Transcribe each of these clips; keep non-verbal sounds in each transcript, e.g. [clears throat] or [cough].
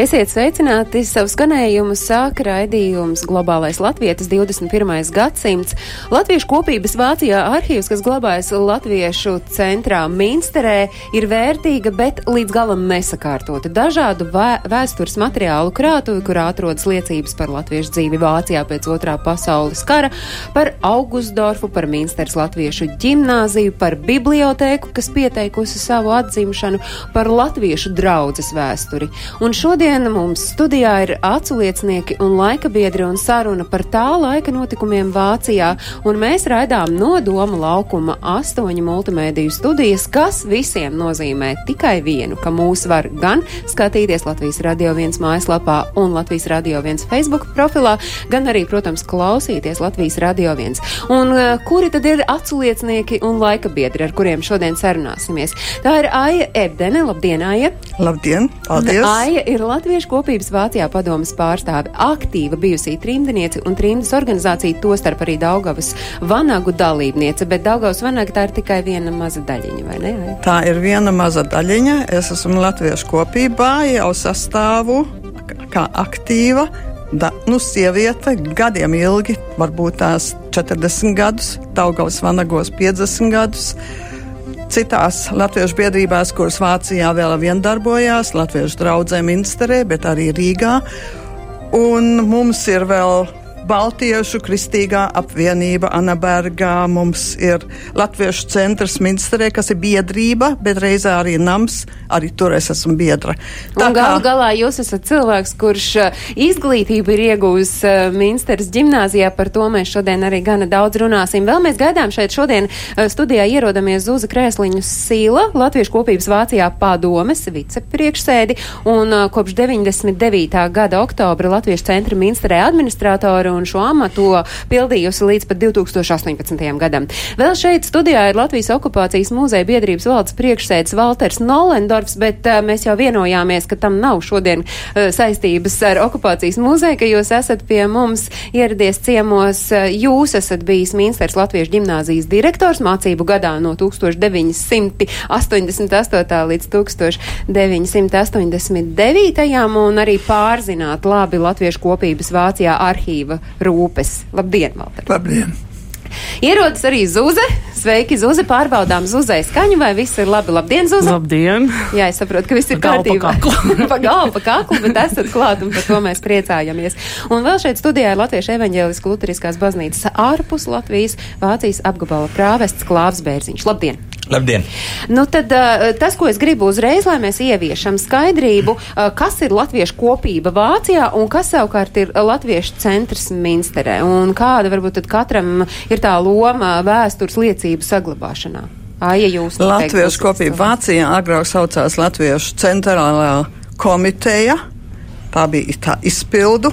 Esiet sveicināti! Savu skanējumu sāka raidījums Globālais Latvijas 21. gadsimts. Latviešu kopības Vācijā arhīvs, kas glabājas Latviešu centrā Minsterē, ir vērtīga, bet līdz galam nesakārtota. Dažādu vē vēstures materiālu krātuvi, kurā atrodas liecības par latviešu dzīvi Vācijā pēc otrā pasaules kara, par Augustdorfu, par Minsteras latviešu ģimnāziju, par bibliotēku, kas pieteikusi savu atzimšanu, par latviešu draudzes vēsturi. Un šodien Šodien mums studijā ir aculiecinieki un laika biedri un saruna par tā laika notikumiem Vācijā, un mēs raidām no Doma laukuma astoņu multimēdiju studijas, kas visiem nozīmē tikai vienu, ka mūs var gan skatīties Latvijas Radio 1 mājaslapā un Latvijas Radio 1 Facebook profilā, gan arī, protams, klausīties Latvijas Radio 1. Un uh, kuri tad ir aculiecinieki un laika biedri, ar kuriem šodien sarunāsimies? Tā ir Aija Ebdene, labdien, Aija! Labdien, paldies! Aija ir Latviešu kopības Vācijā padomas pārstāve, aktīva bijusī trimdniece un trimdas organizācija, tostarp arī Daugavas vanagu dalībniece, bet Daugavas vanaga tā ir tikai viena maza daļiņa, vai ne? Vai? Tā ir viena maza daļiņa. Es esmu Latviešu kopībā, jau sastāvu kā aktīva. Da, nu, sieviete gadiem ilgi, varbūt tās 40 gadus, Daugavas vanagos 50 gadus citās latviešu biedrībās, kuras Vācijā vēl vien darbojās, Latviešu draugzē Minsterē, bet arī Rīgā. Un mums ir vēl Baltiešu kristīgā apvienība Anabergā, mums ir Latviešu centrs Minsterē, kas ir biedrība, bet reizē arī nams, arī tur es esmu biedra. Tā un gal galā jūs esat cilvēks, kurš uh, izglītību ir ieguvis uh, Minsteras ģimnāzijā, par to mēs šodien arī gana daudz runāsim. Vēl mēs gaidām šeit šodien uh, studijā ierodamies Zuza Krēsliņu Sīla, Latviešu kopības Vācijā padomes vicepriekšsēdi un kopš 99. gada oktobra Latviešu centra Minsterē administrātoru un šo amatu pildījusi līdz pat 2018. gadam. Vēl šeit studijā ir Latvijas okupācijas mūzeja biedrības valdes priekšsēdis Valters Nolendorfs, bet uh, mēs jau vienojāmies, ka tam nav šodien uh, saistības ar okupācijas mūzeju, ka jūs esat pie mums ieradies ciemos. Uh, jūs esat bijis Minsters Latviešu ģimnāzijas direktors mācību gadā no 1988. līdz 1989. un arī pārzināt labi Latviešu kopības Vācijā arhīva rūpes. Labdien, Valter! Labdien! Ierodas arī Zuze. Sveiki, Zuze. Pārbaudām Zuzai skaņu, vai viss ir labi. Labdien, Zuze. Labdien. Jā, es saprotu, ka viss ir kārtībā. [laughs] pa galvu, pa kaklu, bet esat klāt un par to mēs priecājamies. Un vēl šeit studijā ir Latviešu evaņģēliska luteriskās baznīcas ārpus Latvijas Vācijas apgabala prāvests Klāvs Bērziņš. Labdien! Labdien! Nu, tad, tas, ko es gribu uzreiz, lai mēs ieviešam skaidrību, kas ir latviešu kopība Vācijā un kas savukārt ir latviešu centrs Minsterē un kāda varbūt tad katram ir tā loma vēstures liecību saglabāšanā. Aija, jūs Latviešu kopība Vācijā agrāk saucās Latviešu centrālā komiteja. Tā bija tā izpildu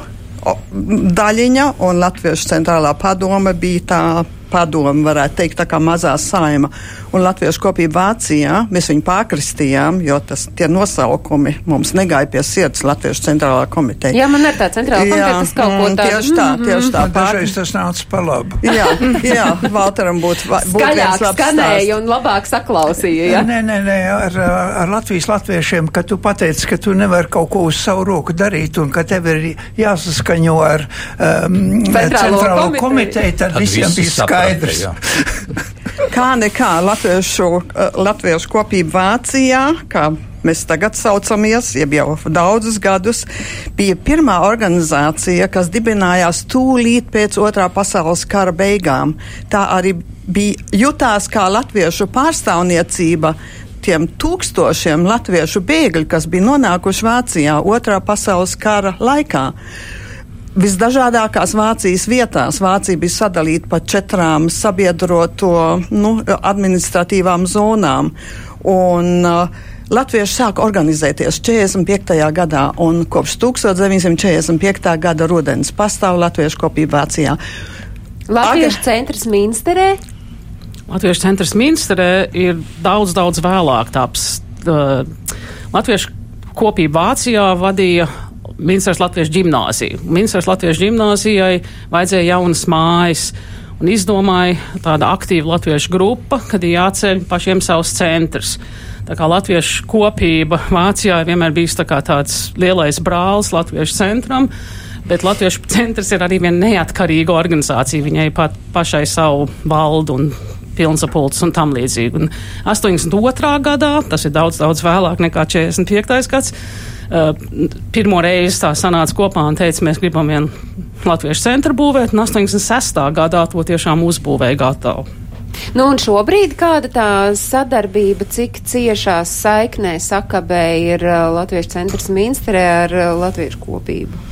daļiņa, un Latviešu centrālā padome bija tā padomu, varētu teikt, tā kā mazā saima. Un Latviešu kopība Vācijā mēs viņu pārkristījām, jo tas tie nosaukumi mums negāja pie sirds Latviešu centrālā komiteja. Jā, man ir tā centrālā komiteja, tas kaut ko tādu. Tieši tā, tieši tā. Dažreiz tas nāca pa labu. jā, jā, Valteram būtu būt Skaļāk skanēja un labāk saklausīja, jā? Nē, nē, nē, ar, ar Latvijas latviešiem, ka tu pateici, ka tu nevari kaut ko uz savu roku darīt un ka tev ir jāsaskaņo ar um, centrālo, centrālo komiteju, komiteju tad, tad visiem bija skaidrs. Kā nekā latviešu, eh, latviešu kopība Vācijā, kā mēs tagad saucamies, jeb jau daudzus gadus, bija pirmā organizācija, kas dibinājās tūlīt pēc otrā pasaules kara beigām. Tā arī bija jutās kā latviešu pārstāvniecība tiem tūkstošiem latviešu bēgļu, kas bija nonākuši Vācijā otrā pasaules kara laikā visdažādākās Vācijas vietās. Vācija bija sadalīta pa četrām sabiedroto nu, administratīvām zonām. Un, uh, Latvieši sāka organizēties 45. gadā, un kopš 1945. gada rudens pastāv Latviešu kopība Vācijā. Latviešu Aga... centrs Minsterē? Latviešu centrs Minsterē ir daudz, daudz vēlāk taps. Uh, Latviešu kopība Vācijā vadīja Minstras Latviešu ģimnāziju. Minstras Latviešu ģimnāzijai vajadzēja jaunas mājas. Un izdomāja tāda aktīva latviešu grupa, kad ir jāceļ pašiem savus centrus. Tā kā latviešu kopība Vācijā vienmēr bijis tā tāds lielais brālis latviešu centram. Bet Latviešu centrs ir arī viena neatkarīga organizācija. Viņai pat pašai savu valdu un pilnsapulces un tam līdzīgi. Un 82. gadā, tas ir daudz, daudz vēlāk nekā 45. gads, uh, pirmo reizi tā sanāca kopā un teica, mēs gribam vienu latviešu centru būvēt, un 86. gadā to tiešām uzbūvēja gatavu. Nu, un šobrīd kāda tā sadarbība, cik ciešā saiknē sakabē ir uh, Latviešu centrs Minsterē ar uh, Latviešu kopību?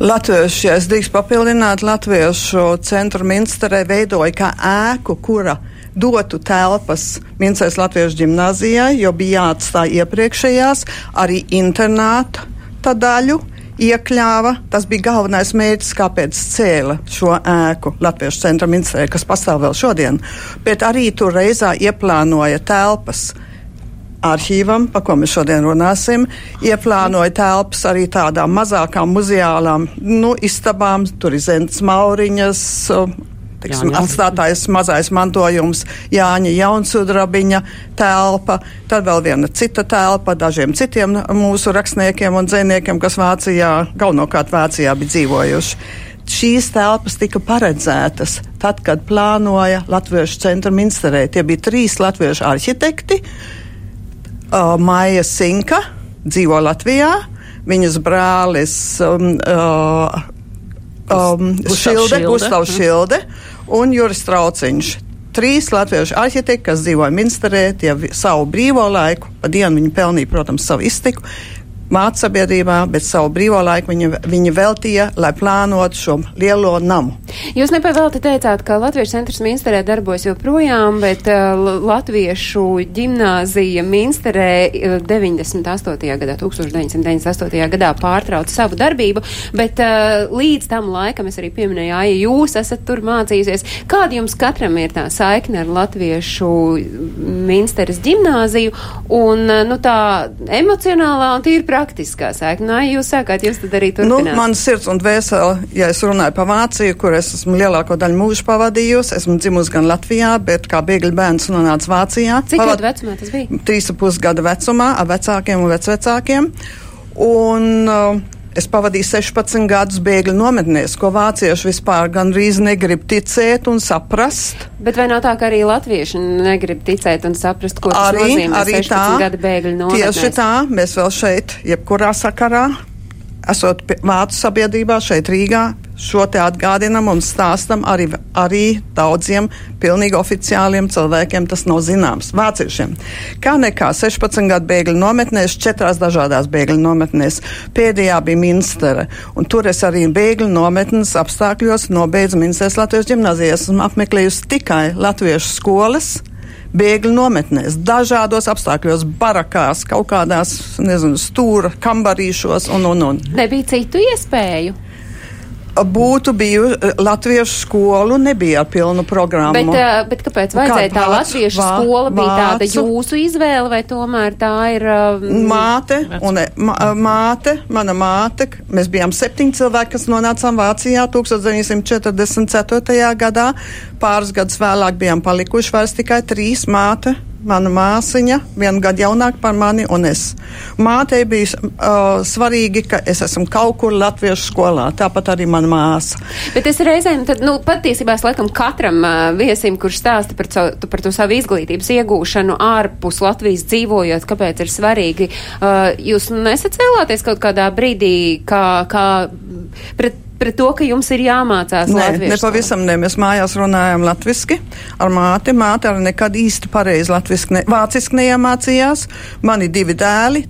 Latviešu, ja es drīkst papildināt, Latviešu centru Minsterē veidoja kā ēku, kura dotu telpas Mincēs Latviešu ģimnāzijai, jo bija jāatstāj iepriekšējās arī internāta daļu iekļāva. Tas bija galvenais mērķis, kāpēc cēla šo ēku Latviešu centra ministrē, kas pastāv vēl šodien. Bet arī tur reizā ieplānoja telpas arhīvam, par ko mēs šodien runāsim, ieplānoja telpas arī tādām mazākām muzeālām nu, istabām, tur ir Zents Mauriņas. Tiksim, Jā, atstātais mazais mantojums, Jāņa Jaunsudrabiņa telpa, tad vēl viena cita telpa dažiem citiem mūsu rakstniekiem un dzēniekiem, kas Vācijā, galvenokārt Vācijā bija dzīvojuši. Šīs telpas tika paredzētas tad, kad plānoja Latviešu centra ministrē. Tie bija trīs latviešu arhitekti, uh, Maija Sinka dzīvo Latvijā. Viņas brālis um, uh, um, Šilde, Gustavs Šilde un Juris Trauciņš. Trīs latviešu arhitekti, kas dzīvoja Minsterē, tie savu brīvo laiku, pa dienu viņi pelnīja, protams, savu iztiku, mācu sabiedrībā, bet savu brīvo laiku viņa, viņa veltīja, lai plānotu šo lielo namu. Jūs nepavēlti teicāt, ka Latviešu centrs Minsterē darbojas joprojām, bet uh, Latviešu ģimnāzija Minsterē uh, 98. gadā, 1998. gadā pārtrauca savu darbību, bet uh, līdz tam laikam es arī pieminēju, ja jūs esat tur mācījusies, kāda jums katram ir tā saikne ar Latviešu Minsteres ģimnāziju un, uh, nu, tā emocionālā un tīri praktiskā praktiskā saikne. Nā, jūs sākāt, jūs tad arī turpināt. Nu, man sirds un dvēsele, ja es runāju par Vāciju, kur es esmu lielāko daļu mūžu pavadījusi, esmu dzimusi gan Latvijā, bet kā bēgļu bērns nonāca Vācijā. Cik Pavad... gadu vecumā tas bija? Trīs ap pus gada vecumā ar vecākiem un vecvecākiem. Un, uh, Es pavadīju 16 gadus bēgļu nometnēs, ko vācieši vispār gandrīz negrib ticēt un saprast. Bet vai nav tā, ka arī latvieši negrib ticēt un saprast, ko tas arī, nozīmē arī 16 tā, gadu bēgļu nometnēs? Tieši tā, mēs vēl šeit, jebkurā sakarā, esot vācu sabiedrībā šeit Rīgā, šo te atgādinam un stāstam arī, arī daudziem pilnīgi oficiāliem cilvēkiem. Tas nav zināms. Vāciešiem. Kā nekā 16 gadu bēgļu nometnēs, četrās dažādās bēgļu nometnēs. Pēdējā bija Minstere. Un tur es arī bēgļu nometnes apstākļos nobeidzu Minsteres Latvijas ģimnāzijas. Esmu apmeklējusi tikai latviešu skolas bēgļu nometnēs, dažādos apstākļos, barakās, kaut kādās, nezinu, stūra kambarīšos un, un, un. Nebija citu iespēju būtu bijusi eh, latviešu skolu, nebija ar pilnu programmu. Bet, uh, bet kāpēc vajadzēja tā latviešu vā, skola? Bija vācu, tāda jūsu izvēle, vai tomēr tā ir? Uh, māte, un mā, māte, mana māte, mēs bijām septiņi cilvēki, kas nonācām Vācijā 1944. gadā. Pāris gadus vēlāk bijām palikuši vairs tikai trīs māte mana māsiņa, vienu gadu jaunāka par mani, un es. Mātei bija uh, svarīgi, ka es esmu kaut kur latviešu skolā, tāpat arī mana māsa. Bet es reizēm, tad, nu, patiesībā es laikam katram uh, viesim, kurš stāsta par, cavu, par to savu izglītības iegūšanu ārpus Latvijas dzīvojot, kāpēc ir svarīgi, uh, jūs nesacēlāties kaut kādā brīdī, kā, kā pret pret to, ka jums ir jāmācās nē, latviešu? Ne, pavisam ne. Mēs mājās runājam latviski ar māti. Māte arī nekad īsti pareizi latviski, ne, vāciski neiemācījās. Mani divi dēli.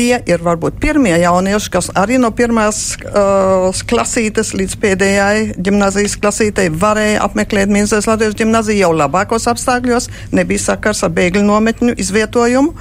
Tie ir varbūt pirmie jaunieši, kas arī no pirmās uh, klasītes līdz pēdējai gimnazijas klasītei varēja apmeklēt Minētas Latvijas gimnaziju jau labākos apstākļos, nebija sakars ar bēgļu nometņu izvietojumu.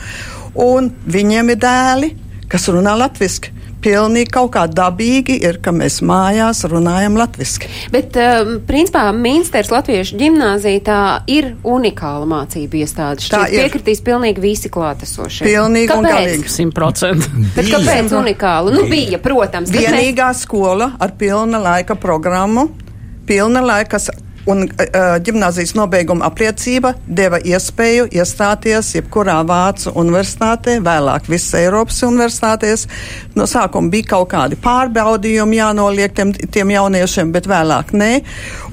Un viņiem ir dēli, kas runā latviešu pilnīgi kaut kā dabīgi ir, ka mēs mājās runājam latviski. Bet, um, principā, Minsters Latviešu ģimnāzija tā ir unikāla mācība iestāde. Tā ir. Piekritīs pilnīgi visi klātesošie. Pilnīgi kāpēc? un galīgi. Simt procenti. Bet kāpēc unikāla? Nu, bija, protams. Vienīgā mēs... skola ar pilna laika programmu, pilna laika un uh, ģimnāzijas nobeiguma apliecība deva iespēju iestāties jebkurā Vācu universitātē, vēlāk visas Eiropas universitātēs. No sākuma bija kaut kādi pārbaudījumi jānoliek tiem, tiem jauniešiem, bet vēlāk nē.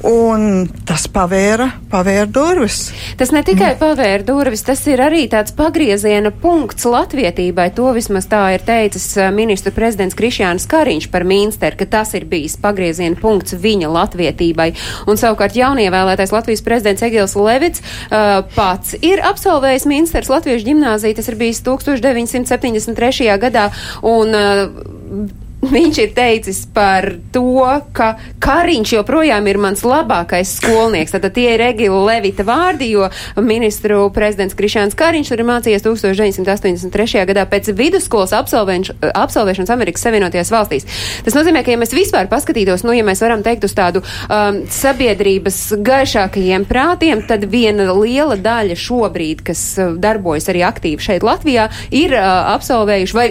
Un tas pavēra, pavēra durvis. Tas ne tikai mm. pavēra durvis, tas ir arī tāds pagrieziena punkts latvietībai. To vismaz tā ir teicis ministru prezidents Krišjāns Kariņš par Mīnsteru, ka tas ir bijis pagrieziena punkts viņa latvietībai. Un savukārt jaunievēlētais Latvijas prezidents Egils Levits uh, pats ir absolvējis Mīnsters Latviešu ģimnāziju, tas ir bijis 1973. gadā. Un, uh, viņš ir teicis par to, ka Kariņš joprojām ir mans labākais skolnieks. Tātad tie ir Regila Levita vārdi, jo ministru prezidents Krišāns Kariņš tur ir mācījies 1983. gadā pēc vidusskolas absolvēšanas Amerikas Savienotajās valstīs. Tas nozīmē, ka ja mēs vispār paskatītos, nu, ja mēs varam teikt uz tādu um, sabiedrības gaišākajiem prātiem, tad viena liela daļa šobrīd, kas uh, darbojas arī aktīvi šeit Latvijā, ir uh, absolvējuši vai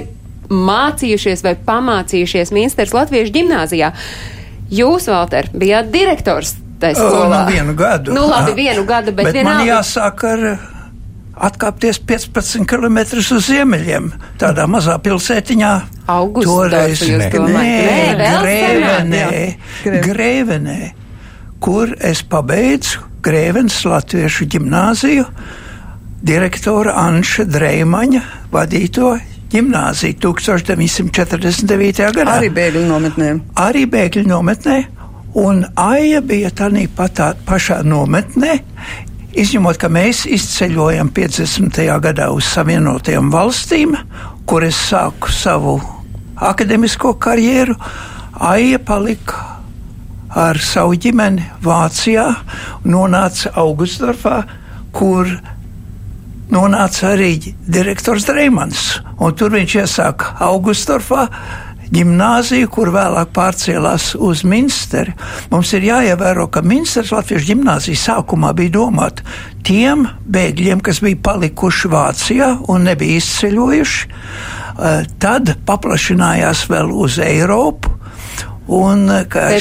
mācījušies vai pamācījušies Minsters Latviešu ģimnāzijā. Jūs, Valter, bijāt direktors tajā skolā. Nu, vienu gadu. Nu, labi, vienu gadu, bet, bet vienalga. Man jāsāk ar atkāpties 15 km uz ziemeļiem, tādā mazā pilsētiņā. Nē, Grēvenē, Grēvenē, kur es pabeidzu Grēvenes Latviešu ģimnāziju, direktora Anša Dreimaņa vadīto ģimnāziju 1949. gadā. Arī bēgļu nometnē. Arī bēgļu nometnē. Un Aija bija tādā patā, pašā nometnē, izņemot, ka mēs izceļojam 50. gadā uz Savienotajām valstīm, kur es sāku savu akademisko karjeru. Aija palika ar savu ģimeni Vācijā nonāca Augustdorfā, kur nonāca arī direktors Dreimans. Tur viņš iesāka Augustorfā ģimnāziju, kur vēlāk pārcēlās uz Minsteri. Mums ir jāievēro, ka Minsteras Latviešu ģimnāzija sākumā bija domāta tiem bēgļiem, kas bija palikuši Vācijā un nebija izceļojuši. Eh, tad paplašinājās vēl uz Eiropu. Un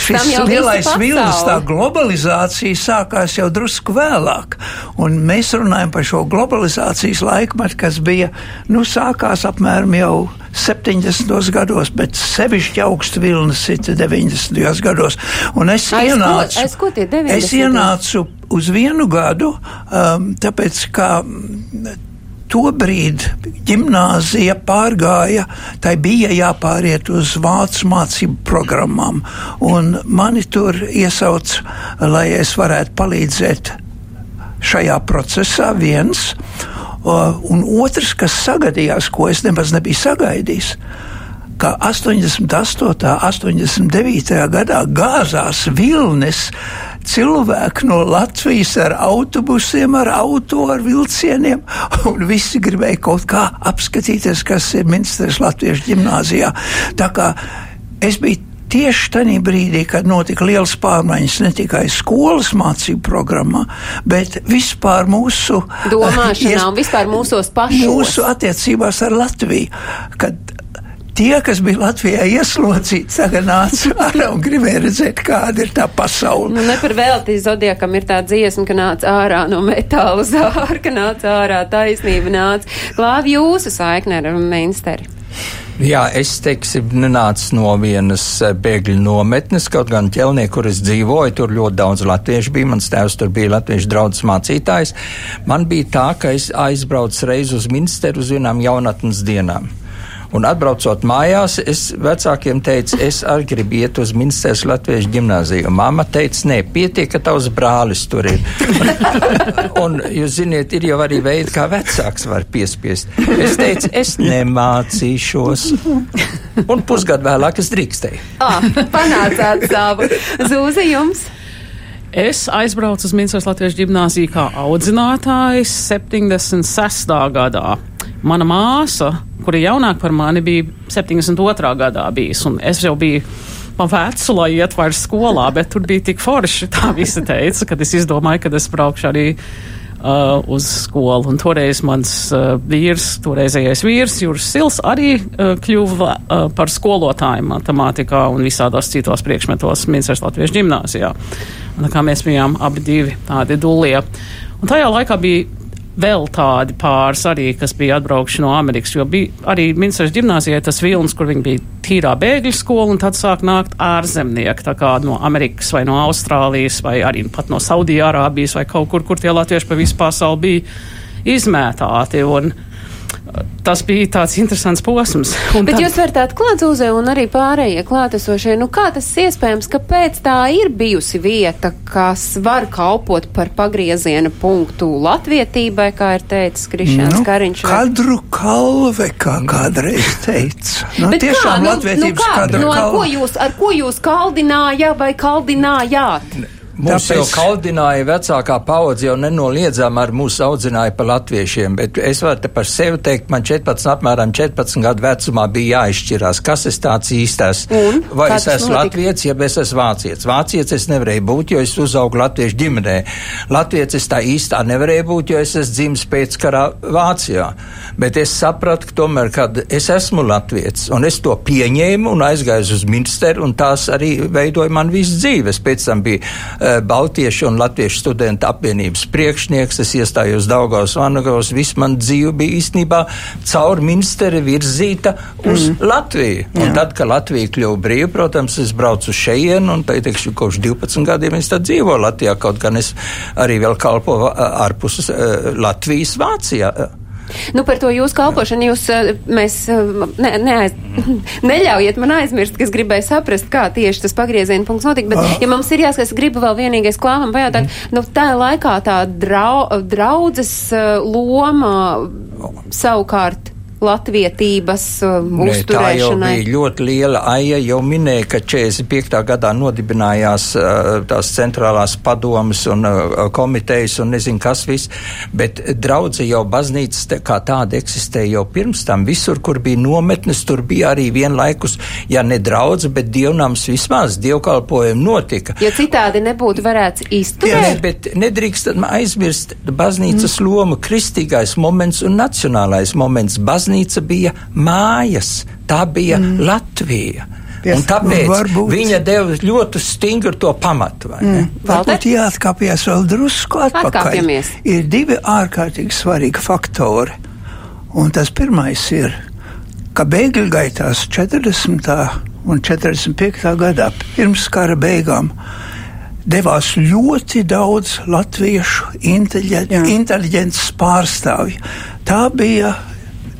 šis lielais vilnis, tā globalizācija sākās jau drusku vēlāk. Un mēs runājam par šo globalizācijas laikmetu, kas bija, nu, sākās apmēram jau 70. gados, bet sevišķi augstu vilnis ir 90. gados. Un es aiz ienācu, ko, aiz ko es ienācu uz vienu gadu, um, tāpēc, ka tobrīd gimnāzija pārgāja, tai bija jāpāriet uz vācu mācību programmām, un mani tur iesauc, lai es varētu palīdzēt šajā procesā viens, un otrs, kas sagadījās, ko es nemaz nebiju sagaidījis ka 88. un 89. gadā gāzās vilnis cilvēki no Latvijas ar autobusiem, ar auto, ar vilcieniem, un visi gribēja kaut kā apskatīties, kas ir Minstras Latviešu ģimnāzijā. Tā kā es biju tieši tajā brīdī, kad notika liels pārmaiņas ne tikai skolas mācību programmā, bet vispār mūsu domāšanā [laughs] un vispār mūsos pašos. Mūsu attiecībās ar Latviju, kad tie, kas bija Latvijā ieslodzīti, tagad nāca ārā un gribēja redzēt, kāda ir tā pasaule. Nu, ne par velti Zodiekam ir tā dziesma, ka nāca ārā no metāla zāra, ka nāca ārā taisnība nāca. Klāv jūsu saikne ar Mainsteri. Jā, es teiksim, nenācu no vienas eh, bēgļu nometnes, kaut gan ķelnie, kur es dzīvoju, tur ļoti daudz latviešu bija. Mans tēvs tur bija latviešu draugs mācītājs. Man bija tā, ka es aizbraucu reiz uz Minsteru uz vienām jaunatnes dienām. Un atbraucot mājās, es vecākiem teicu, es arī gribu iet uz Minstras Latviešu ģimnāziju. Mama teica, nē, pietiek, ka tavs brālis tur ir. [laughs] un, jūs ziniet, ir jau arī veidi, kā vecāks var piespiest. Es teicu, es nemācīšos. Un pusgadu vēlāk es drīkstēju. Ah, panācāt savu. Zūzi jums! Es aizbraucu uz Minstras Latviešu ģimnāziju kā audzinātājs 76. gadā. Mana māsa, kura ir jaunāka par mani, bija 72. gadā bijis, un es jau biju pa vecu, lai iet vairs skolā, bet tur bija tik forši, tā visi teica, kad es izdomāju, ka es braukšu arī uh, uz skolu. Un toreiz mans uh, vīrs, toreizējais vīrs, Juris Sils, arī uh, kļuva uh, par skolotāju matemātikā un visādos citos priekšmetos Minstras Latviešu ģimnāzijā. Un, kā mēs bijām abi divi tādi dulie. Un tajā laikā bija vēl tādi pāris arī, kas bija atbraukuši no Amerikas, jo bija arī ministrs ģimnāzijai tas vilnis, kur viņi bija tīrā bēgļu skola, un tad sāk nākt ārzemnieki, tā kā no Amerikas vai no Austrālijas vai arī pat no Saudijārābijas vai kaut kur, kur tie latvieši pa visu pasauli bija izmētāti. Un, tas bija tāds interesants posms. Un Bet tad... jūs varat atklāt Zūzē un arī pārējie klātesošie, nu kā tas iespējams, kāpēc tā ir bijusi vieta, kas var kalpot par pagrieziena punktu latvietībai, kā ir teicis Krišāns nu, Kariņš? Kadru kalve, kā kādreiz teica. Nu, Bet tiešām kā, nu, latvietības nu, kā, kadru nu, ar kalve. Ko jūs, ar ko jūs kaldināja vai kaldinājāt? Ne. Mums Tāpēc... jau kaldināja vecākā paudze, jau nenoliedzām ar mūsu audzināja par latviešiem, bet es varu te par sevi teikt, man 14, apmēram 14 gadu vecumā bija jāizšķirās, kas es tāds īstais. Un? Vai es esmu latviets, ja es esmu vācietis. Vācietis es nevarēju būt, jo es uzaugu latviešu ģimenē. Latvietis tā īstā nevarēja būt, jo es esmu dzimis pēc karā Vācijā. Bet es sapratu, ka tomēr, kad es esmu latviets, un es to pieņēmu un aizgāju uz Minsteru, un tās arī veidoja man visu dzīvi. Es pēc tam biju Eh, Baltiešu un Latviešu studentu apvienības priekšnieks, es iestājos Daugavas Vanagavas, viss man dzīve bija īstenībā caur ministeri virzīta uz mm. Latviju. Un Jā. tad, kad Latvija kļuva brīva, protams, es braucu uz šejienu un, teikšu, kopš 12 gadiem es tad dzīvoju Latvijā, kaut gan es arī vēl kalpoju ārpus uh, Latvijas Vācijā. Nu, par to jūsu kalpošanu jūs, eh, mēs, eh, ne, neaiz, [laughs] neļaujiet man aizmirst, ka es gribēju saprast, kā tieši tas pagrieziena punkts notika, bet, ah. ja mums ir jāskatās, gribu vēl vienīgais klāvam pajautāt, mm. nu, tā laikā tā drau, draudzes eh, loma savukārt latvietības uh, uzturēšanai? Tā bija ļoti liela aija, jau minēja, ka 45. gadā nodibinājās uh, tās centrālās padomas un uh, komitejas un nezinu kas viss, bet draudze jau baznīcas te, kā tāda eksistēja jau pirms tam. Visur, kur bija nometnes, tur bija arī vienlaikus, ja ne draudze, bet dievnams vismaz dievkalpojumi notika. Jo citādi nebūtu varēts izturēt. Ne, bet nedrīkst aizmirst baznīcas mm. lomu, kristīgais moments un nacionālais moments. Baznīca baznīca bija mājas, tā bija mm. Latvija. Yes. Un tāpēc Varbūt. viņa deva ļoti stingru to pamatu. Mm. Varbūt jāatkāpjas vēl drusku atpakaļ. Ir divi ārkārtīgi svarīgi faktori. Un tas pirmais ir, ka bēgļu gaitās 40. un 45. gadā pirms kara beigām devās ļoti daudz latviešu inteliģents pārstāvju. Tā bija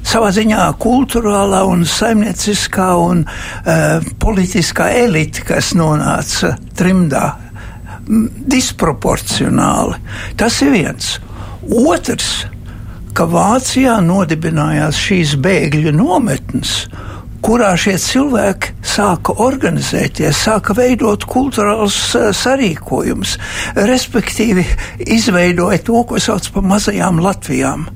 savā ziņā kultūrālā un saimnieciskā un uh, politiskā elite, kas nonāca trimdā, disproporcionāli. Tas ir viens. Otrs, ka Vācijā nodibinājās šīs bēgļu nometnes, kurā šie cilvēki sāka organizēties, sāka veidot kultūrālus sarīkojumus, respektīvi izveidoja to, ko sauc par mazajām Latvijām.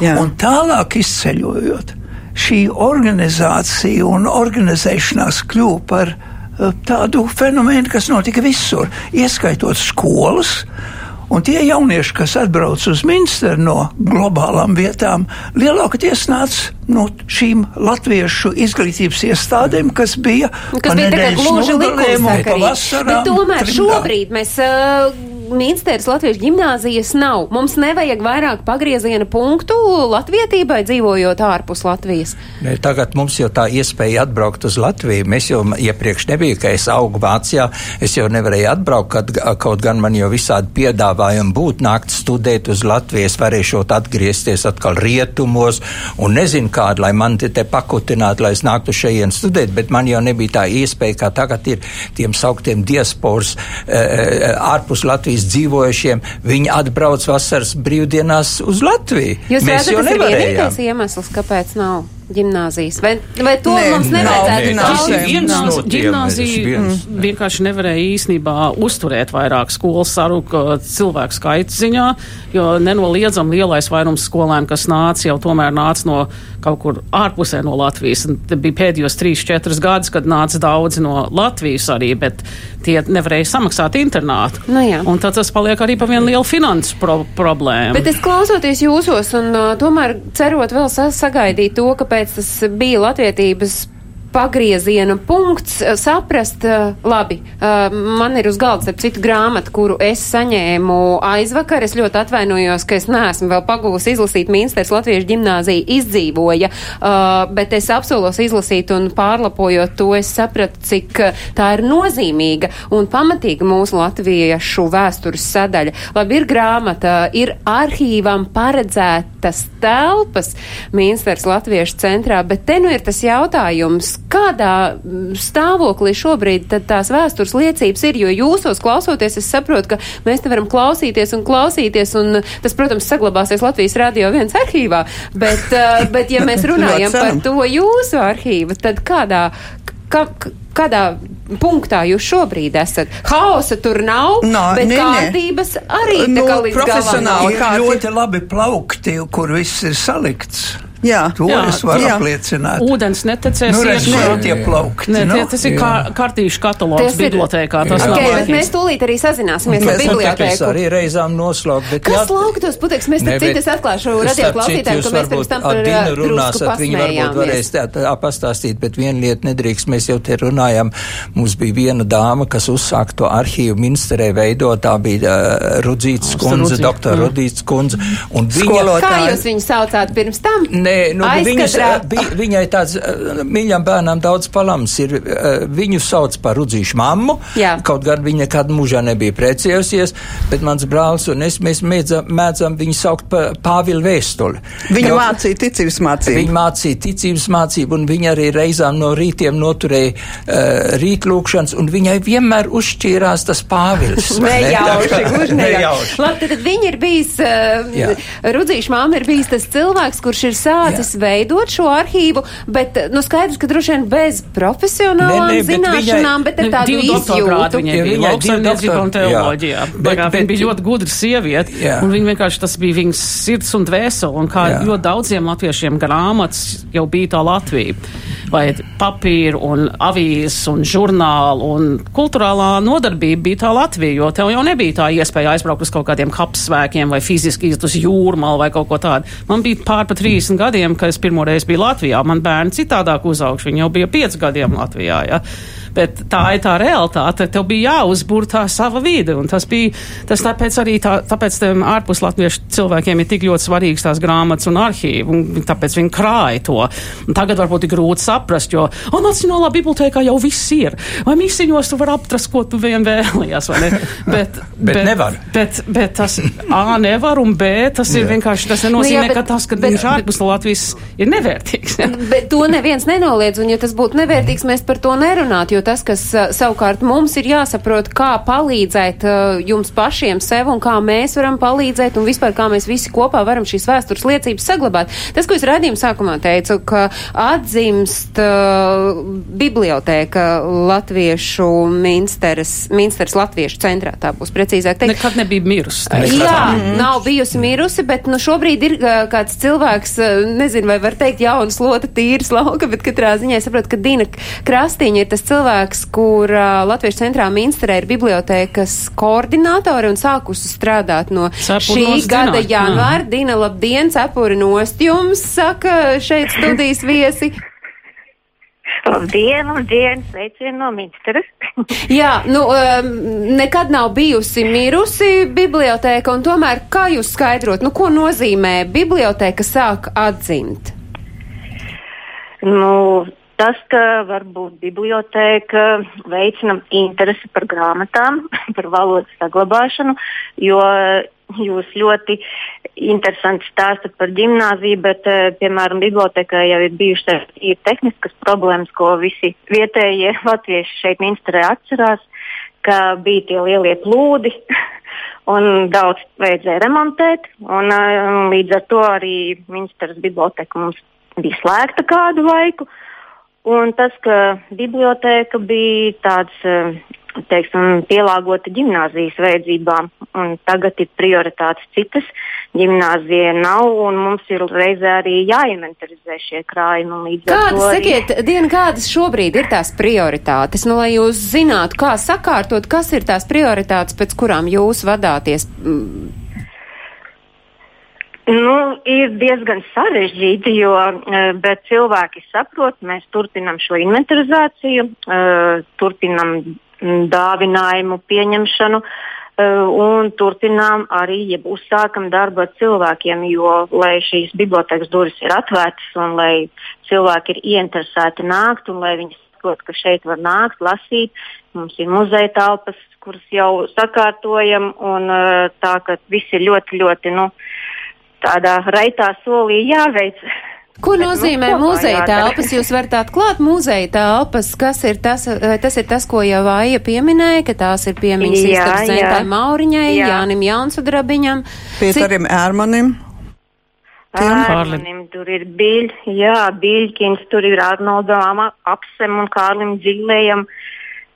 Jā. Un tālāk izceļojot, šī organizācija un organizēšanās kļuva par uh, tādu fenomenu, kas notika visur, ieskaitot skolas. Un tie jaunieši, kas atbrauc uz Minsteru no globālām vietām, lielākoties nāca no šīm latviešu izglītības iestādēm, kas bija, kas bija gluži likumsakarīgi. Tomēr trimdā. šobrīd mēs uh, Mīnstēras latviešu ģimnāzijas nav. Mums nevajag vairāk pagrieziena punktu latvietībai dzīvojot ārpus Latvijas. Ne, tagad mums jau tā iespēja atbraukt uz Latviju. Mēs jau iepriekš nebija, ka es augu Vācijā, es jau nevarēju atbraukt, kad, kaut gan man jau visādi piedāvājumi būt, nākt studēt uz Latvijas, varēšot atgriezties atkal rietumos un nezinu kādu, lai man te, te pakutinātu, lai es nāktu šeit studēt, bet man jau nebija tā iespēja, kā tagad ir tiem sauktiem diasporas e, e, ārpus Latvijas Latvijas dzīvojušiem, viņi atbrauc vasaras brīvdienās uz Latviju. Jūs Mēs redzat, tas ir vienīgais iemesls, kāpēc nav ģimnāzijas. Vai, vai to nē, mums nevajadzētu darīt? Ģimnāzija vienkārši nevarēja īstenībā uzturēt vairāk skolas saruku cilvēku skaita ziņā, jo nenoliedzam lielais vairums skolēnu, kas nāca, jau tomēr nāca no kaut kur ārpusē no Latvijas. Un te bija pēdējos 3-4 gadus, kad nāca daudzi no Latvijas arī, bet tie nevarēja samaksāt internātu. Nu, jā. un tad tas paliek arī par vienu lielu finansu pro problēmu. Bet es klausoties jūsos un uh, tomēr cerot vēl sa sagaidīt to, ka pēc tas bija latvietības pagrieziena punkts eh, saprast, eh, labi, eh, man ir uz galda ar citu grāmatu, kuru es saņēmu aizvakar. Es ļoti atvainojos, ka es neesmu vēl pagūsi izlasīt Minsters Latviešu ģimnāzija izdzīvoja, bet es apsolos izlasīt un pārlapojot to, es sapratu, cik tā ir nozīmīga un pamatīga mūsu latviešu vēstures sadaļa. Labi, ir grāmata, ir arhīvam paredzētas telpas Minsters Latviešu centrā, bet te nu ir tas jautājums, kādā mm, stāvoklī šobrīd tās vēstures liecības ir, jo jūsos klausoties, es saprotu, ka mēs te varam klausīties un klausīties, un tas, protams, saglabāsies Latvijas radio viens arhīvā, bet, uh, bet ja mēs [laughs] runājam par to jūsu arhīvu, tad kādā, ka, kādā punktā jūs šobrīd esat? Hausa tur nav, no, bet ne, kārtības ne. arī nu, tā kā līdz profesionāli. Ļoti labi plaukti, kur viss ir salikts. Jā, to jā, es varu jā. apliecināt. Ūdens netecēs nu, iekšā. Tie plaukti. Ne, tie, tas ir kā, kartīšu katalogs bibliotēkā. Tas okay, nav bet mēs tūlīt arī sazināsimies ar bibliotēku. arī reizām noslaukt. Bet Kas jā, lauktos puteks? Mēs te citas atklāšu radio klausītājiem, ka mēs pirms tam par uh, drusku Viņi varbūt varēs tā, tā pastāstīt, bet viena lieta nedrīkst. Mēs jau te runājam. Mums bija viena dāma, kas uzsāka to arhīvu ministrē veidot. Tā bija uh, Rudzītas kundze, doktora Rudzītas kundze. Un viņa, Kā jūs viņu saucāt pirms tam? Ne, Nē, nu, viņas, bi, viņai tāds mīļam bērnam daudz palams ir. Viņu sauc par rudzīšu mammu, Jā. kaut gan viņa nekad mūžā nebija precējusies, bet mans brālis un es, mēs mēdzam, mēdzam viņu saukt par Pāvilu vēstuli. Viņa jo, mācīja ticības mācību. Viņa mācīja ticības mācību, un viņa arī reizām no rītiem noturēja uh, rītlūkšanas, un viņai vienmēr uzšķīrās tas Pāvils. nejauši, [laughs] gluži nejauši. Labi, tad viņa ir bijis, uh, rudzīšu mamma ir bijis tas cilvēks, kurš ir sācis sācis Jā. veidot šo arhīvu, bet, nu, skaidrs, ka droši vien bez profesionālām ne, ne, zināšanām, bet, viņai, bet ar tādu izjūtu. Viņai bija lauksaimniecība un teoloģijā. Bet, bet, viņa bija ļoti gudra sieviete, jā. un viņa vienkārši tas bija viņas sirds un dvēseli, un kā jā. ļoti daudziem latviešiem grāmatas jau bija tā Latvija vai papīru un avīzes un žurnālu un kulturālā nodarbība bija tā Latvija, jo tev jau nebija tā iespēja aizbraukt uz kaut kādiem kapsvēkiem vai fiziski iet uz jūrmalu vai kaut ko tādu. Man bija pār pa 30 gadiem, kad es pirmoreiz biju Latvijā. Man bērni citādāk uzauguši, viņi jau bija 5 gadiem Latvijā. Ja? Bet tā ir tā realitāte. Tev bija jāuzbūr tā sava vide. Un tas bija, tas tāpēc arī tā, tāpēc tiem ārpus latviešu cilvēkiem ir tik ļoti svarīgs tās grāmatas un arhīvi. Un tāpēc viņi krāja to. Un tagad varbūt ir grūti saprast, jo, o, Nacionālā bibliotēkā jau viss ir. Vai misiņos tu vari aptrast, ko tu vien vēlies, vai ne? [laughs] Bet, bet, bet nevar. Bet, bet tas A nevar un B tas ir jā. vienkārši, tas nenozīmē, nu, jā, bet, ka tas, ka bet, viņš ārpus Latvijas ir nevērtīgs. Bet to neviens nenoliedz, un ja tas būtu nevērtīgs, mēs par to nerunātu jo tas, kas savukārt mums ir jāsaprot, kā palīdzēt jums pašiem sev un kā mēs varam palīdzēt un vispār kā mēs visi kopā varam šīs vēstures liecības saglabāt. Tas, ko es redzījuma sākumā teicu, ka atzimst uh, bibliotēka Latviešu Minsteres, Minsteres Latviešu centrā, tā būs precīzāk teikt. Nekad nebija mirusi. Jā, mm. nav bijusi mirusi, bet nu šobrīd ir kāds cilvēks, nezinu, vai var teikt jaunas lota tīras lauka, bet katrā ziņā saprot, ka Dina Krastīņa ir tas cilvēks, cilvēks, kur uh, Latvijas centrā Minsterē ir bibliotēkas koordinātori un sākusi strādāt no Cepuri šī gada janvāra. Dina, labdien, cepuri nost jums, saka šeit studijas viesi. Labdien, labdien, sveicienu no Minsteras. [laughs] Jā, nu, um, nekad nav bijusi mirusi bibliotēka, un tomēr, kā jūs skaidrot, nu, ko nozīmē bibliotēka sāk atzimt? Nu, tas, ka varbūt bibliotēka veicina interesi par grāmatām, [laughs] par valodas saglabāšanu, jo jūs ļoti interesanti stāstat par gimnāziju, bet, eh, piemēram, bibliotekā jau ir bijušas ir tehniskas problēmas, ko visi vietējie [laughs] latvieši šeit Minsterē atcerās, ka bija tie lielie plūdi. [laughs] Un daudz vajadzēja remontēt, un uh, līdz ar to arī ministrs biblioteka mums bija slēgta kādu laiku. Uh, Un tas, ka biblioteka bija tāds, eh, teiksim, pielāgota gimnāzijas vajadzībām, un tagad ir prioritātes citas. Gimnāzija nav, un mums ir reizē arī jāinventarizē šie krājumi. Kādas, arī... sakiet, Diena, kādas šobrīd ir tās prioritātes? Nu, lai jūs zinātu, kā sakārtot, kas ir tās prioritātes, pēc kurām jūs vadāties? Nu, ir diezgan sarežģīti, jo, bet cilvēki saprot, mēs turpinām šo inventarizāciju, turpinām dāvinājumu pieņemšanu. Un turpinām arī, ja uzsākam darbu ar cilvēkiem, jo, lai šīs bibliotekas durvis ir atvērtas un lai cilvēki ir ieinteresēti nākt un lai viņi saprot, ka šeit var nākt, lasīt, mums ir muzeja telpas, kuras jau sakārtojam, un tā, ka viss ir ļoti, ļoti, nu, tādā raitā solī jāveic. Ko Bet nozīmē muzeja telpas? Jūs varat atklāt muzeja telpas. Kas ir tas, tas ir tas, ko jau Vāja pieminēja, ka tās ir piemiņas istabas Zentai Mauriņai, jā. Jānim Jaunsudrabiņam. Pieterim Cik... Ērmanim. Ērmanim tur ir Biļ, jā, Biļkins, tur ir Arnoldam Apsem un Kārlim Dzīlējam. E,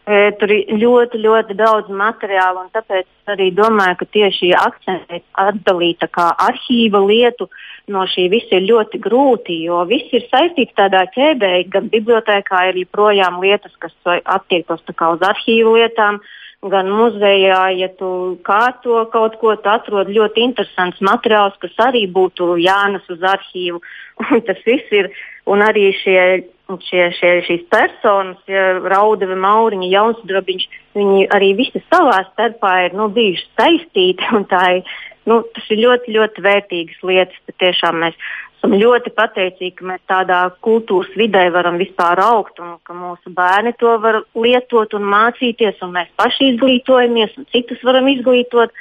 tur ir ļoti, ļoti daudz materiālu, un tāpēc arī domāju, ka tieši akcentēt atdalīt arhīva lietu no šī viss ir ļoti grūti, jo viss ir saistīts tādā ķēdē, gan bibliotekā ir joprojām lietas, kas attiektos uz arhīvu lietām, gan muzejā, ja tu kārto kaut ko, tu atrod ļoti interesants materiāls, kas arī būtu jānes uz arhīvu. [laughs] Un tas viss ir, un arī šie šie, šie, šīs personas, ja, Raudava, Mauriņa, Jaunsudrabiņš, viņi arī visi savā starpā ir nu, bijuši saistīti. Ir, nu, tas ir ļoti, ļoti vērtīgas lietas. Tiešām mēs esam ļoti pateicīgi, ka mēs tādā kultūras vidē varam vispār augt un ka mūsu bērni to var lietot un mācīties, un mēs paši izglītojamies un citus varam izglītot.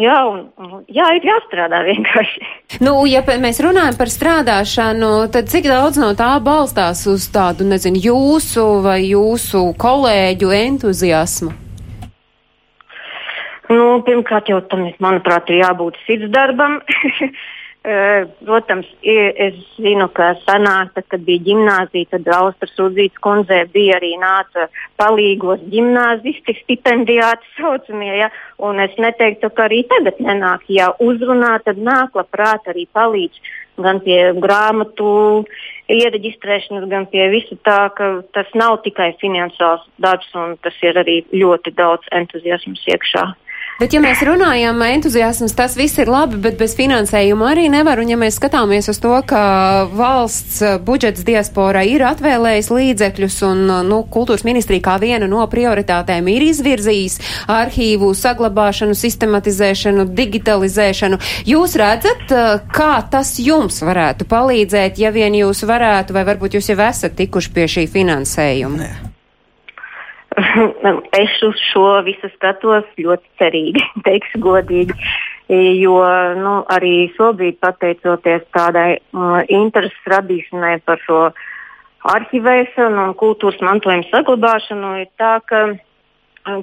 Jā, un, jā, ir jāstrādā vienkārši. Nu, ja mēs runājam par strādāšanu, tad cik daudz no tā balstās uz tādu, nezinu, jūsu vai jūsu kolēģu entuziasmu? Nu, pirmkārt, jau tam, manuprāt, ir jābūt sirdsdarbam. [laughs] Protams, es zinu, ka senāk, tad, kad bija gimnāzija, tad Austras Udzītas kundzē bija arī nāca palīgos gimnāzisti, stipendijāti saucamie, ja, un es neteiktu, ka arī tagad nenāk, ja uzrunā, tad nāk labprāt arī palīdz gan pie grāmatu iereģistrēšanas, gan pie visa tā, ka tas nav tikai finansiāls darbs, un tas ir arī ļoti daudz entuziasmas iekšā. Bet, ja mēs runājam, entuziasms, tas viss ir labi, bet bez finansējuma arī nevar. Un, ja mēs skatāmies uz to, ka valsts budžets diasporai ir atvēlējis līdzekļus un, nu, kultūras ministrija kā viena no prioritātēm ir izvirzījis arhīvu saglabāšanu, sistematizēšanu, digitalizēšanu, jūs redzat, kā tas jums varētu palīdzēt, ja vien jūs varētu, vai varbūt jūs jau esat tikuši pie šī finansējuma? Nē. [laughs] es uz šo visu skatos ļoti cerīgi, [laughs] teikšu godīgi. Jo nu, arī šobrīd, pateicoties tādai uh, intereses radīšanai par šo arhivēšanu un kultūras mantojuma saglabāšanu, ir tā, ka,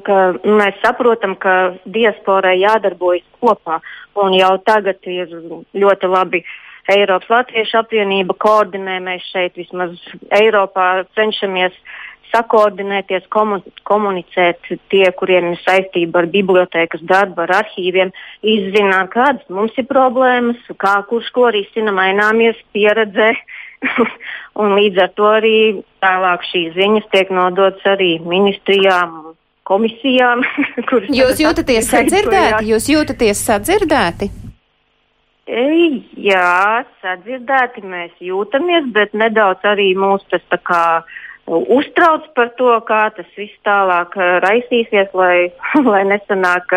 ka nu, mēs saprotam, ka diasporai jādarbojas kopā. Un jau tagad ir ļoti labi. Eiropas Latviešu apvienība koordinē, mēs šeit vismaz Eiropā cenšamies sakoordinēties, komunicēt tie, kuriem ir saistība ar bibliotekas darbu, ar arhīviem, izzināt, kādas mums ir problēmas, kā kurš ko risina, maināmies pieredzē. [laughs] un līdz ar to arī tālāk šīs ziņas tiek nodotas arī ministrijām, komisijām. [laughs] Jūs jūtaties sadzirdēti? Jūs jūtaties sadzirdēti? Jā, sadzirdēti mēs jūtamies, bet nedaudz arī mūs tas tā kā uh, uztrauc par to, kā tas viss tālāk eh, raisīsies, lai, [laughs] lai nesanāk,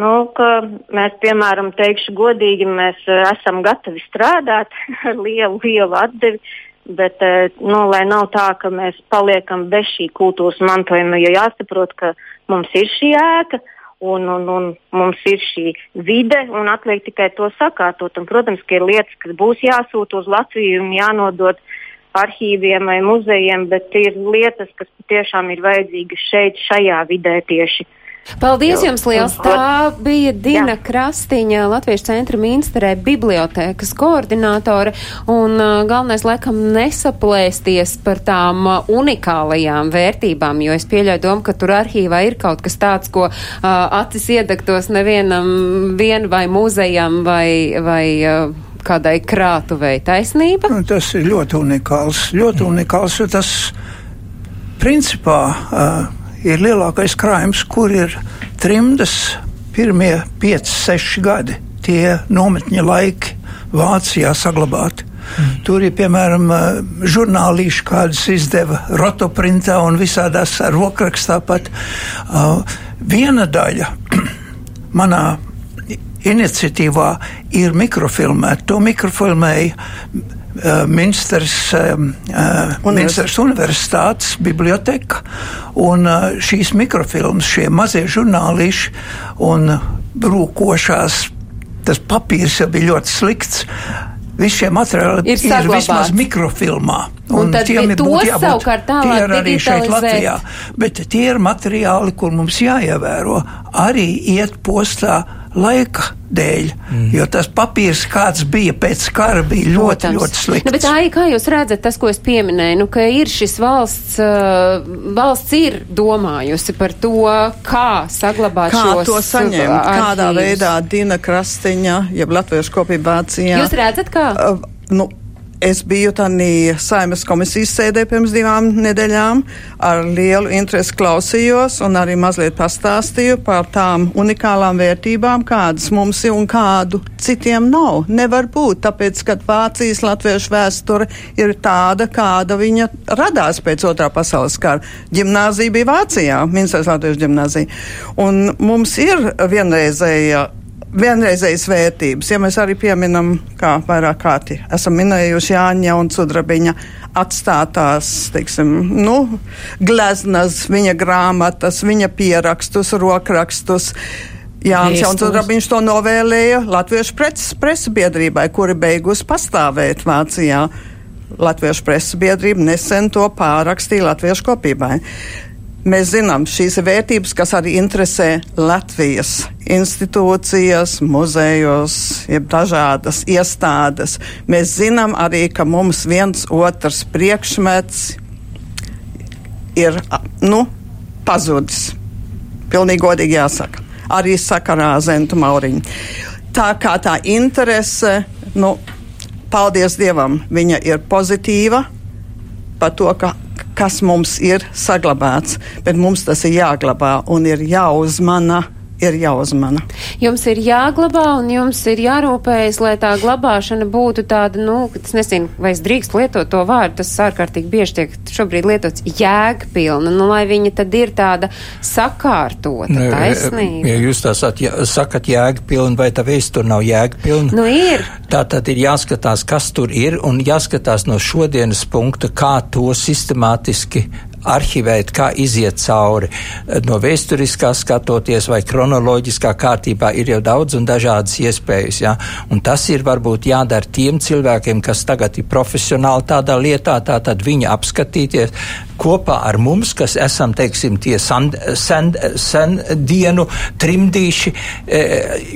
nu, ka mēs, piemēram, teikšu godīgi, mēs eh, esam gatavi strādāt [laughs] ar lielu, lielu atdevi. Bet, eh, nu, lai nav tā, ka mēs paliekam bez šī kultūras mantojuma, jo jāsaprot, ka mums ir šī ēka, un, un, un mums ir šī vide, un atliek tikai to sakārtot. Un, protams, ka ir lietas, kas būs jāsūta uz Latviju un jānodod uh, arhīviem vai muzejiem, bet ir lietas, kas patiešām ir vajadzīgas šeit, šajā vidē tieši. Paldies jums liels! Tā bija Dina Jā. Krastiņa, Latviešu centra ministrē bibliotēkas koordinātore, un uh, galvenais laikam nesaplēsties par tām uh, unikālajām vērtībām, jo es pieļauju domu, ka tur arhīvā ir kaut kas tāds, ko uh, acis iedegtos nevienam vien vai muzejam vai, vai uh, kādai krātuvei taisnība? Nu, tas ir ļoti unikāls. Ļoti unikāls, jo tas principā uh, ir lielākais krājums, kur ir trimdas pirmie 5, 6 gadi. tie nometņa laiki Vācijā saglabāti. Mm. Tur ir piemēram žurnālīši, kādus izdeva rotoprintā un visādās rokrakstā pat. Uh, viena daļa [clears throat] manā iniciatīvā ir mikrofilmēta. To mikrofilmēja uh, Minstras, uh, Minstras Universitātes biblioteka. Un šīs mikrofilmas, šie mazie žurnāliši un brūkošās, tas papīrs jau bija ļoti slikts. Visi šie materiāli ir, ir vismaz mikrofilmā. Un, un tad tiem ir tos jābūt, savukārt tālāk tie ir arī šeit Latvijā. Bet tie ir materiāli, kur mums jāievēro, arī iet postā laika dēļ, mm. jo tas papīrs, kāds bija pēc kara, bija ļoti, Protams. ļoti slikts. Nu, bet tā, kā jūs redzat, tas, ko es pieminēju, nu, ka ir šis valsts, uh, valsts ir domājusi par to, kā saglabāt kā šos to saņemt, arhīvus. kādā veidā Dina Krastiņa, jeb Latviešu kopība Vācijā. Jūs redzat, kā? Uh, nu, Es biju tādā saimas komisijas sēdē pirms divām nedēļām, ar lielu interesi klausījos un arī mazliet pastāstīju par tām unikālām vērtībām, kādas mums ir un kādu citiem nav. Nevar būt, tāpēc, ka Vācijas latviešu vēsture ir tāda, kāda viņa radās pēc otrā pasaules kara. Gimnāzija bija Vācijā, Minstras latviešu gimnāzija. Un mums ir vienreizēja vienreizējas vērtības. Ja mēs arī pieminam, kā vairāk kārti esam minējuši Jāņa un Sudrabiņa atstātās, teiksim, nu, gleznas, viņa grāmatas, viņa pierakstus, rokrakstus. Jānis Jauns Sudrabiņš to novēlēja Latviešu preses biedrībai, kuri beigus pastāvēt Vācijā. Latviešu preses biedrība nesen to pārakstīja Latviešu kopībai. Mēs zinām, šīs ir vērtības, kas arī interesē Latvijas institūcijas, muzejos, jeb dažādas iestādes. Mēs zinām arī, ka mums viens otrs priekšmets ir nu, pazudis. Pilnīgi godīgi jāsaka. Arī sakarā Zentu Mauriņu. Tā kā tā interese, nu, paldies Dievam, viņa ir pozitīva par to, ka kas mums ir saglabāts, bet mums tas ir jāglabā un ir jāuzmana ir jāuzmana. Jums ir jāglabā un jums ir jārūpējas, lai tā glabāšana būtu tāda, nu, es nezinu, vai es drīkst lietot to vārdu, tas ārkārtīgi bieži tiek šobrīd lietots jēgpilna, nu, lai viņa tad ir tāda sakārtota, nu, taisnība. Ja jūs tā sat, ja, sakat jēgpilna, vai tā vēsture nav jēgpilna? Nu, ir. Tā tad ir jāskatās, kas tur ir un jāskatās no šodienas punkta, kā to sistemātiski arhivēt, kā iziet cauri. No vēsturiskā skatoties vai kronoloģiskā kārtībā ir jau daudz un dažādas iespējas. Ja? Un tas ir varbūt jādara tiem cilvēkiem, kas tagad ir profesionāli tādā lietā, tā tad viņi apskatīties kopā ar mums, kas esam, teiksim, tie sen, sen, sen dienu trimdīši, e,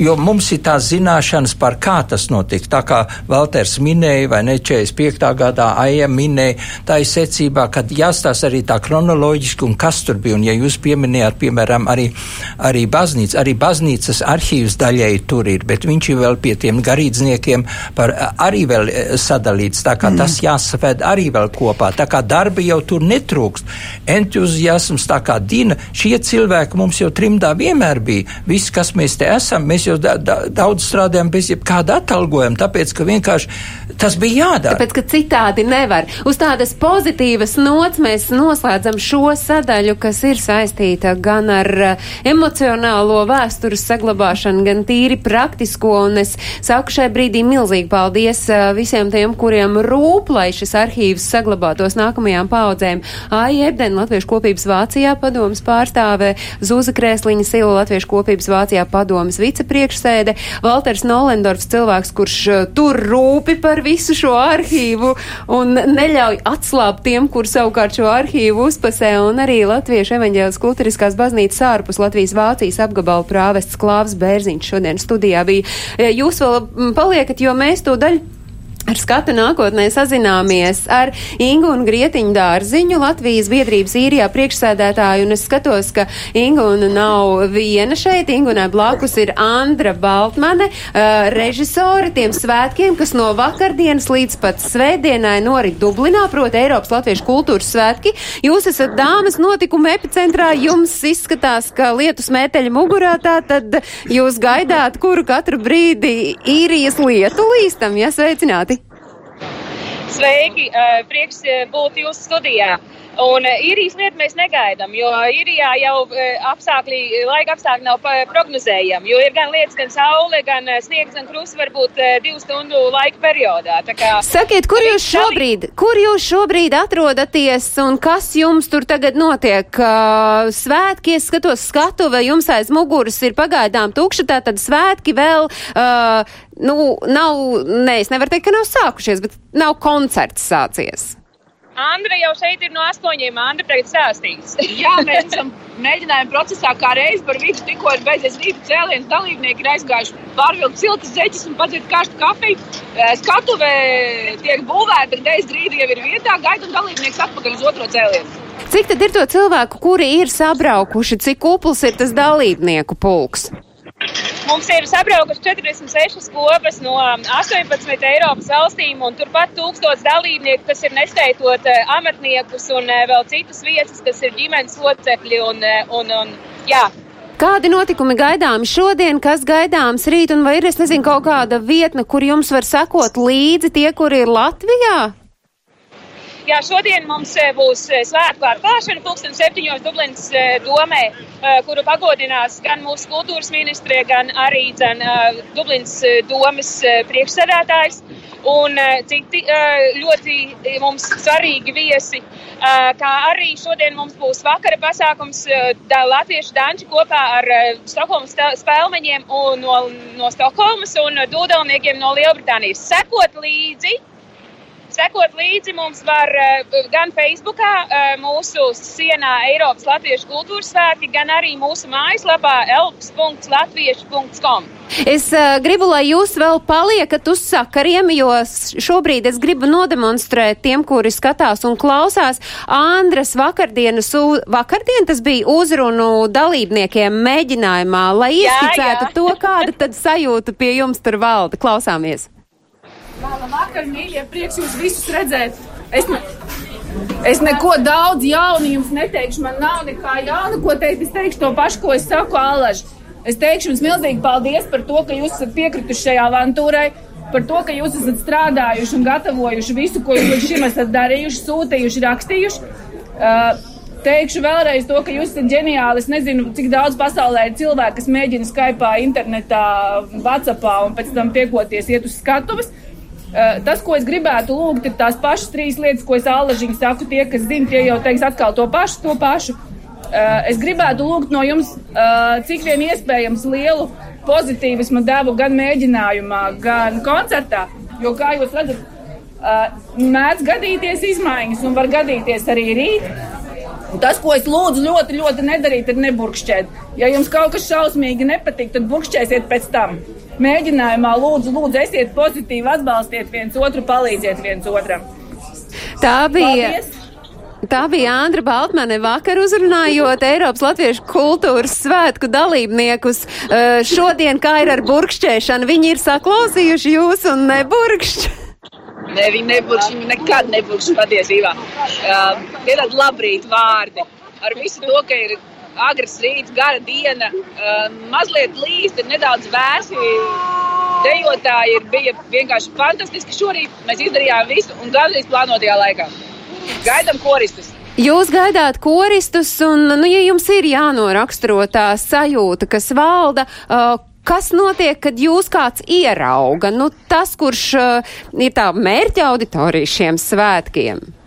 jo mums ir tās zināšanas par kā tas notika. Tā kā Valters minēja, vai ne 45. gadā Aija minēja, tā ir secībā, kad jāstās arī tā kronoloģiski un kas tur bija. Un, ja jūs pieminējāt, piemēram, arī, arī baznīca, arī baznīcas arhīvs daļēji tur ir, bet viņš ir vēl pie tiem garīdzniekiem par, arī vēl e, sadalīts, tā kā mm. tas jāsaved arī vēl kopā. Tā kā darba jau tur netrūkst. Entuziasms, tā kā Dina, šie cilvēki mums jau trimdā vienmēr bija. Viss, kas mēs te esam, mēs jau da, da, daudz strādājam bez jebkāda atalgojuma, tāpēc, ka vienkārši tas bija jādara. Tāpēc, ka citādi nevar. Uz tādas pozitīvas nots mēs noslēdzam šo sadaļu, kas ir saistīta gan ar uh, emocionālo vēstures saglabāšanu, gan tīri praktisko. Un es saku šai brīdī milzīgi paldies uh, visiem tiem, kuriem rūp, lai šis arhīvs saglabātos nākamajām paudzēm. Aija Ebden, Latviešu kopības Vācijā padomas pārstāve, Zūza Krēsliņa Sila, Latviešu kopības Vācijā padomas vicepriekšsēde, Valters Nolendorfs, cilvēks, kurš uh, tur rūpi par visu šo arhīvu un neļauj atslābt tiem, kur savukārt šo arhīvu uzpasē un arī Latviešu evaņģēlas kulturiskās baznīcas ārpus Latvijas Vācijas apgabalu prāvests Klāvs Bērziņš šodien studijā bija. Jūs vēl paliekat, jo mēs to daļu Ar skatu nākotnē sazināmies ar Ingu un Grietiņu dārziņu, Latvijas biedrības īrijā priekšsēdētāju, un es skatos, ka Inguna nav viena šeit, Ingunai blakus ir Andra Baltmane, uh, režisori tiem svētkiem, kas no vakardienas līdz pat svētdienai norit Dublinā, proti Eiropas Latviešu kultūras svētki. Jūs esat dāmas notikuma epicentrā, jums izskatās, ka lietu smēteļa mugurā tā, tad jūs gaidāt, kuru katru brīdi īrijas lietu līstam, ja sveicināti! Sveiki! Prieks būt jūsu studijā. Un īrijas lietu mēs negaidām, jo īrijā jau apstākļi, laika apstākļi nav prognozējami. Jo ir gan lietas, gan saule, gan sniegs, gan krusts varbūt divu stundu laika periodā. Kā, Sakiet, kur jūs, šobrīd, kur jūs šobrīd atrodaties un kas jums tur tagad notiek? Svētki, es skatos skatuve, jums aiz muguras ir pagaidām tukša, tātad svētki vēl. Uh, nu, nav, nē, es nevaru teikt, ka nav sākušies, bet nav koncerts sācies. Andra jau šeit ir no astoņiem. Andra tagad stāstīs. [laughs] Jā, mēs esam mēģinājuma procesā, kā reiz par vidu tikko ir beidzies rīta cēliens. Dalībnieki ir aizgājuši pārvilkt siltas zeķes un padzert karstu kafiju. Skatuve tiek būvēta, reiz drīz jau ir vietā, gaida un dalībnieks atpakaļ uz otro cēlienu. Cik tad ir to cilvēku, kuri ir sabraukuši, cik kupls ir tas dalībnieku pulks? Mums ir sabraukuši 46 kopas no 18 um, Eiropas valstīm, un turpat tūkstots dalībnieku, kas ir neskaitot uh, amatniekus un uh, vēl citas vietas, kas ir ģimenes locekļi. Un, uh, un, un, jā. Kādi notikumi gaidāmi šodien, kas gaidāms rīt, un vai ir, es nezinu, kaut kāda vietne, kur jums var sekot līdzi tie, kuri ir Latvijā? Jā, šodien mums eh, būs eh, svētku atklāšana pulksten septiņos Dublinas eh, domē, kuru pagodinās gan mūsu kultūras ministrie, gan arī dzen, Dublinas domas priekšsēdētājs un citi ļoti mums svarīgi viesi. Kā arī šodien mums būs vakara pasākums Latviešu danči kopā ar Stokholmas spēlmeņiem no, no Stokholmas un dūdelniekiem no Lielbritānijas. Sekot līdzi! Sekot līdzi mums var eh, gan Facebookā, eh, mūsu sienā Eiropas Latviešu kultūras svētki, gan arī mūsu mājaslapā elps.latviešu.com. Es uh, gribu, lai jūs vēl paliekat uz sakariem, jo šobrīd es gribu nodemonstrēt tiem, kuri skatās un klausās Andras vakardienas, vakardien tas bija uzrunu dalībniekiem mēģinājumā, lai ieskicētu to, kāda tad sajūta pie jums tur valda. Klausāmies! Labvakar, mīļie, prieks jūs visus redzēt. Es, ne, es neko daudz jaunu jums neteikšu, man nav nekā jauna, ko teikt. Es teikšu to pašu, ko es saku Alaži. Es teikšu jums milzīgi paldies par to, ka jūs esat piekrituši šajā avantūrai, par to, ka jūs esat strādājuši un gatavojuši visu, ko jūs līdz šim esat darījuši, sūtījuši, rakstījuši. Uh, Teikšu vēlreiz to, ka jūs esat ģeniāli. Es nezinu, cik daudz pasaulē ir cilvēki, kas mēģina Skype, internetā, Whatsappā un pēc tam tiekoties, iet uz skatuves. Uh, tas, ko es gribētu lūgt, ir tās pašas trīs lietas, ko es Allažiņai saku. Tie, kas zina, tie jau teiks atkal to pašu, to pašu. Uh, es gribētu lūgt no jums, uh, cik vien iespējams lielu pozitīvismu devu gan mēģinājumā, gan koncertā. Jo, kā jūs redzat, mēdz gadīties izmaiņas un var gadīties arī rīt. Tas, ko es lūdzu ļoti, ļoti nedarīt, ir neburkšķēt. Ja jums kaut kas šausmīgi nepatīk, tad burkšķēsiet pēc tam mēģinājumā lūdzu, lūdzu, esiet pozitīvi, atbalstiet viens otru, palīdziet viens otram. Tā bija. Paldies. Tā bija Andra Baltmane vakar uzrunājot Eiropas Latviešu kultūras svētku dalībniekus. Uh, šodien, kā ir ar burkšķēšanu, viņi ir saklausījuši jūs un neburkšķ. Ne, viņi neburkšķ, viņi nekad neburkšķ patiesībā. Uh, ir tādi labrīt vārdi. Ar visu to, ka ir agrs rīts, gara diena, uh, mazliet līst, ir nedaudz vēsi. Dejotāji ir, bija vienkārši fantastiski. Šorīt mēs izdarījām visu un gandrīz plānotajā laikā. Gaidām koristus! Jūs gaidāt koristus, un, nu, ja jums ir jānoraksturo tā sajūta, kas valda, uh, kas notiek, kad jūs kāds ierauga? Nu, tas, kurš uh, ir tā mērķa auditorija šiem svētkiem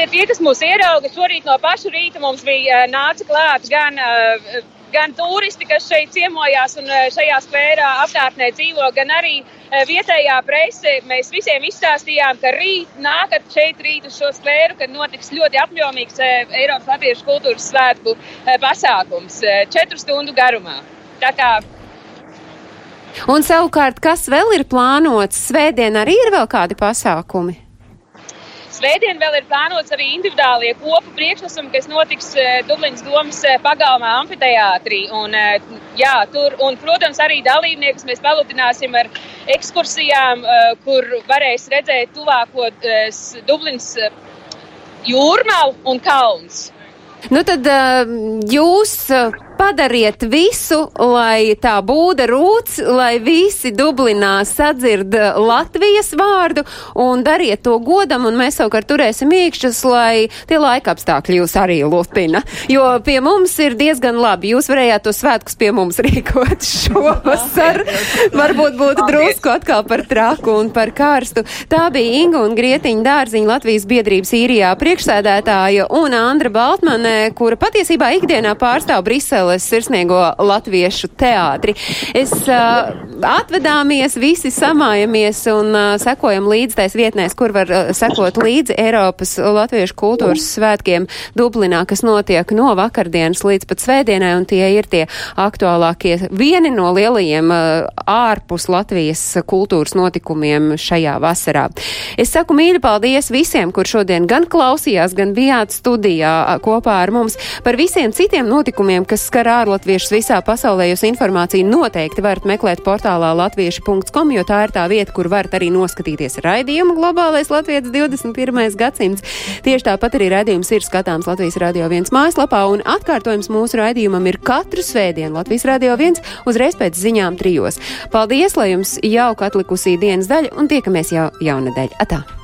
tie tie, kas mūs ierauga, šorīt no paša rīta mums bija eh, nāca klāt gan, eh, gan turisti, kas šeit ciemojās un eh, šajā skvērā apkārtnē dzīvo, gan arī vietējā prese. Mēs visiem izstāstījām, ka rīt nākat šeit rīt uz šo skvēru, kad notiks ļoti apjomīgs Eiropas Latviešu kultūras svētku pasākums četru stundu garumā. Tā kā Un savukārt, kas vēl ir plānots? Svētdien arī ir vēl kādi pasākumi? Svētdien vēl ir plānots arī individuālie kopu priekšnesumi, kas notiks Dublinas domas pagalmā amfiteātrī. Un, jā, tur, un, protams, arī dalībniekus mēs paludināsim ar ekskursijām, kur varēs redzēt tuvāko Dublinas jūrmalu un kalns. Nu tad jūs padariet visu, lai tā būda rūts, lai visi Dublinā sadzird Latvijas vārdu un dariet to godam, un mēs savukārt turēsim iekšķus, lai tie laika apstākļi jūs arī lutina. Jo pie mums ir diezgan labi. Jūs varējāt to svētkus pie mums rīkot [laughs] šovasar. Varbūt būtu drusku atkal par traku un par karstu. Tā bija Inga un Grietiņa dārziņa Latvijas biedrības īrijā priekšsēdētāja un Andra Baltmane, kura patiesībā ikdienā pārstāv Brisele Latvijas sirsniego latviešu teātri. Es uh, atvedāmies, visi samājamies un uh, sekojam līdz tais vietnēs, kur var uh, sekot līdzi Eiropas latviešu kultūras svētkiem Dublinā, kas notiek no vakardienas līdz pat svētdienai, un tie ir tie aktuālākie vieni no lielajiem uh, ārpus Latvijas kultūras notikumiem šajā vasarā. Es saku mīļi paldies visiem, kur šodien gan klausījās, gan bijāt studijā kopā ar mums par visiem citiem notikumiem, kas skar ārlatviešus visā pasaulē. Jūs informāciju noteikti varat meklēt portālā latvieši.com, jo tā ir tā vieta, kur varat arī noskatīties raidījumu Globālais Latvijas 21. gadsimts. Tieši tāpat arī raidījums ir skatāms Latvijas Radio 1 mājaslapā, un atkārtojums mūsu raidījumam ir katru svētdienu Latvijas Radio 1 uzreiz pēc ziņām trijos. Paldies, lai jums jauka atlikusī dienas daļa, un tiekamies jau jaunadēļ. Atā!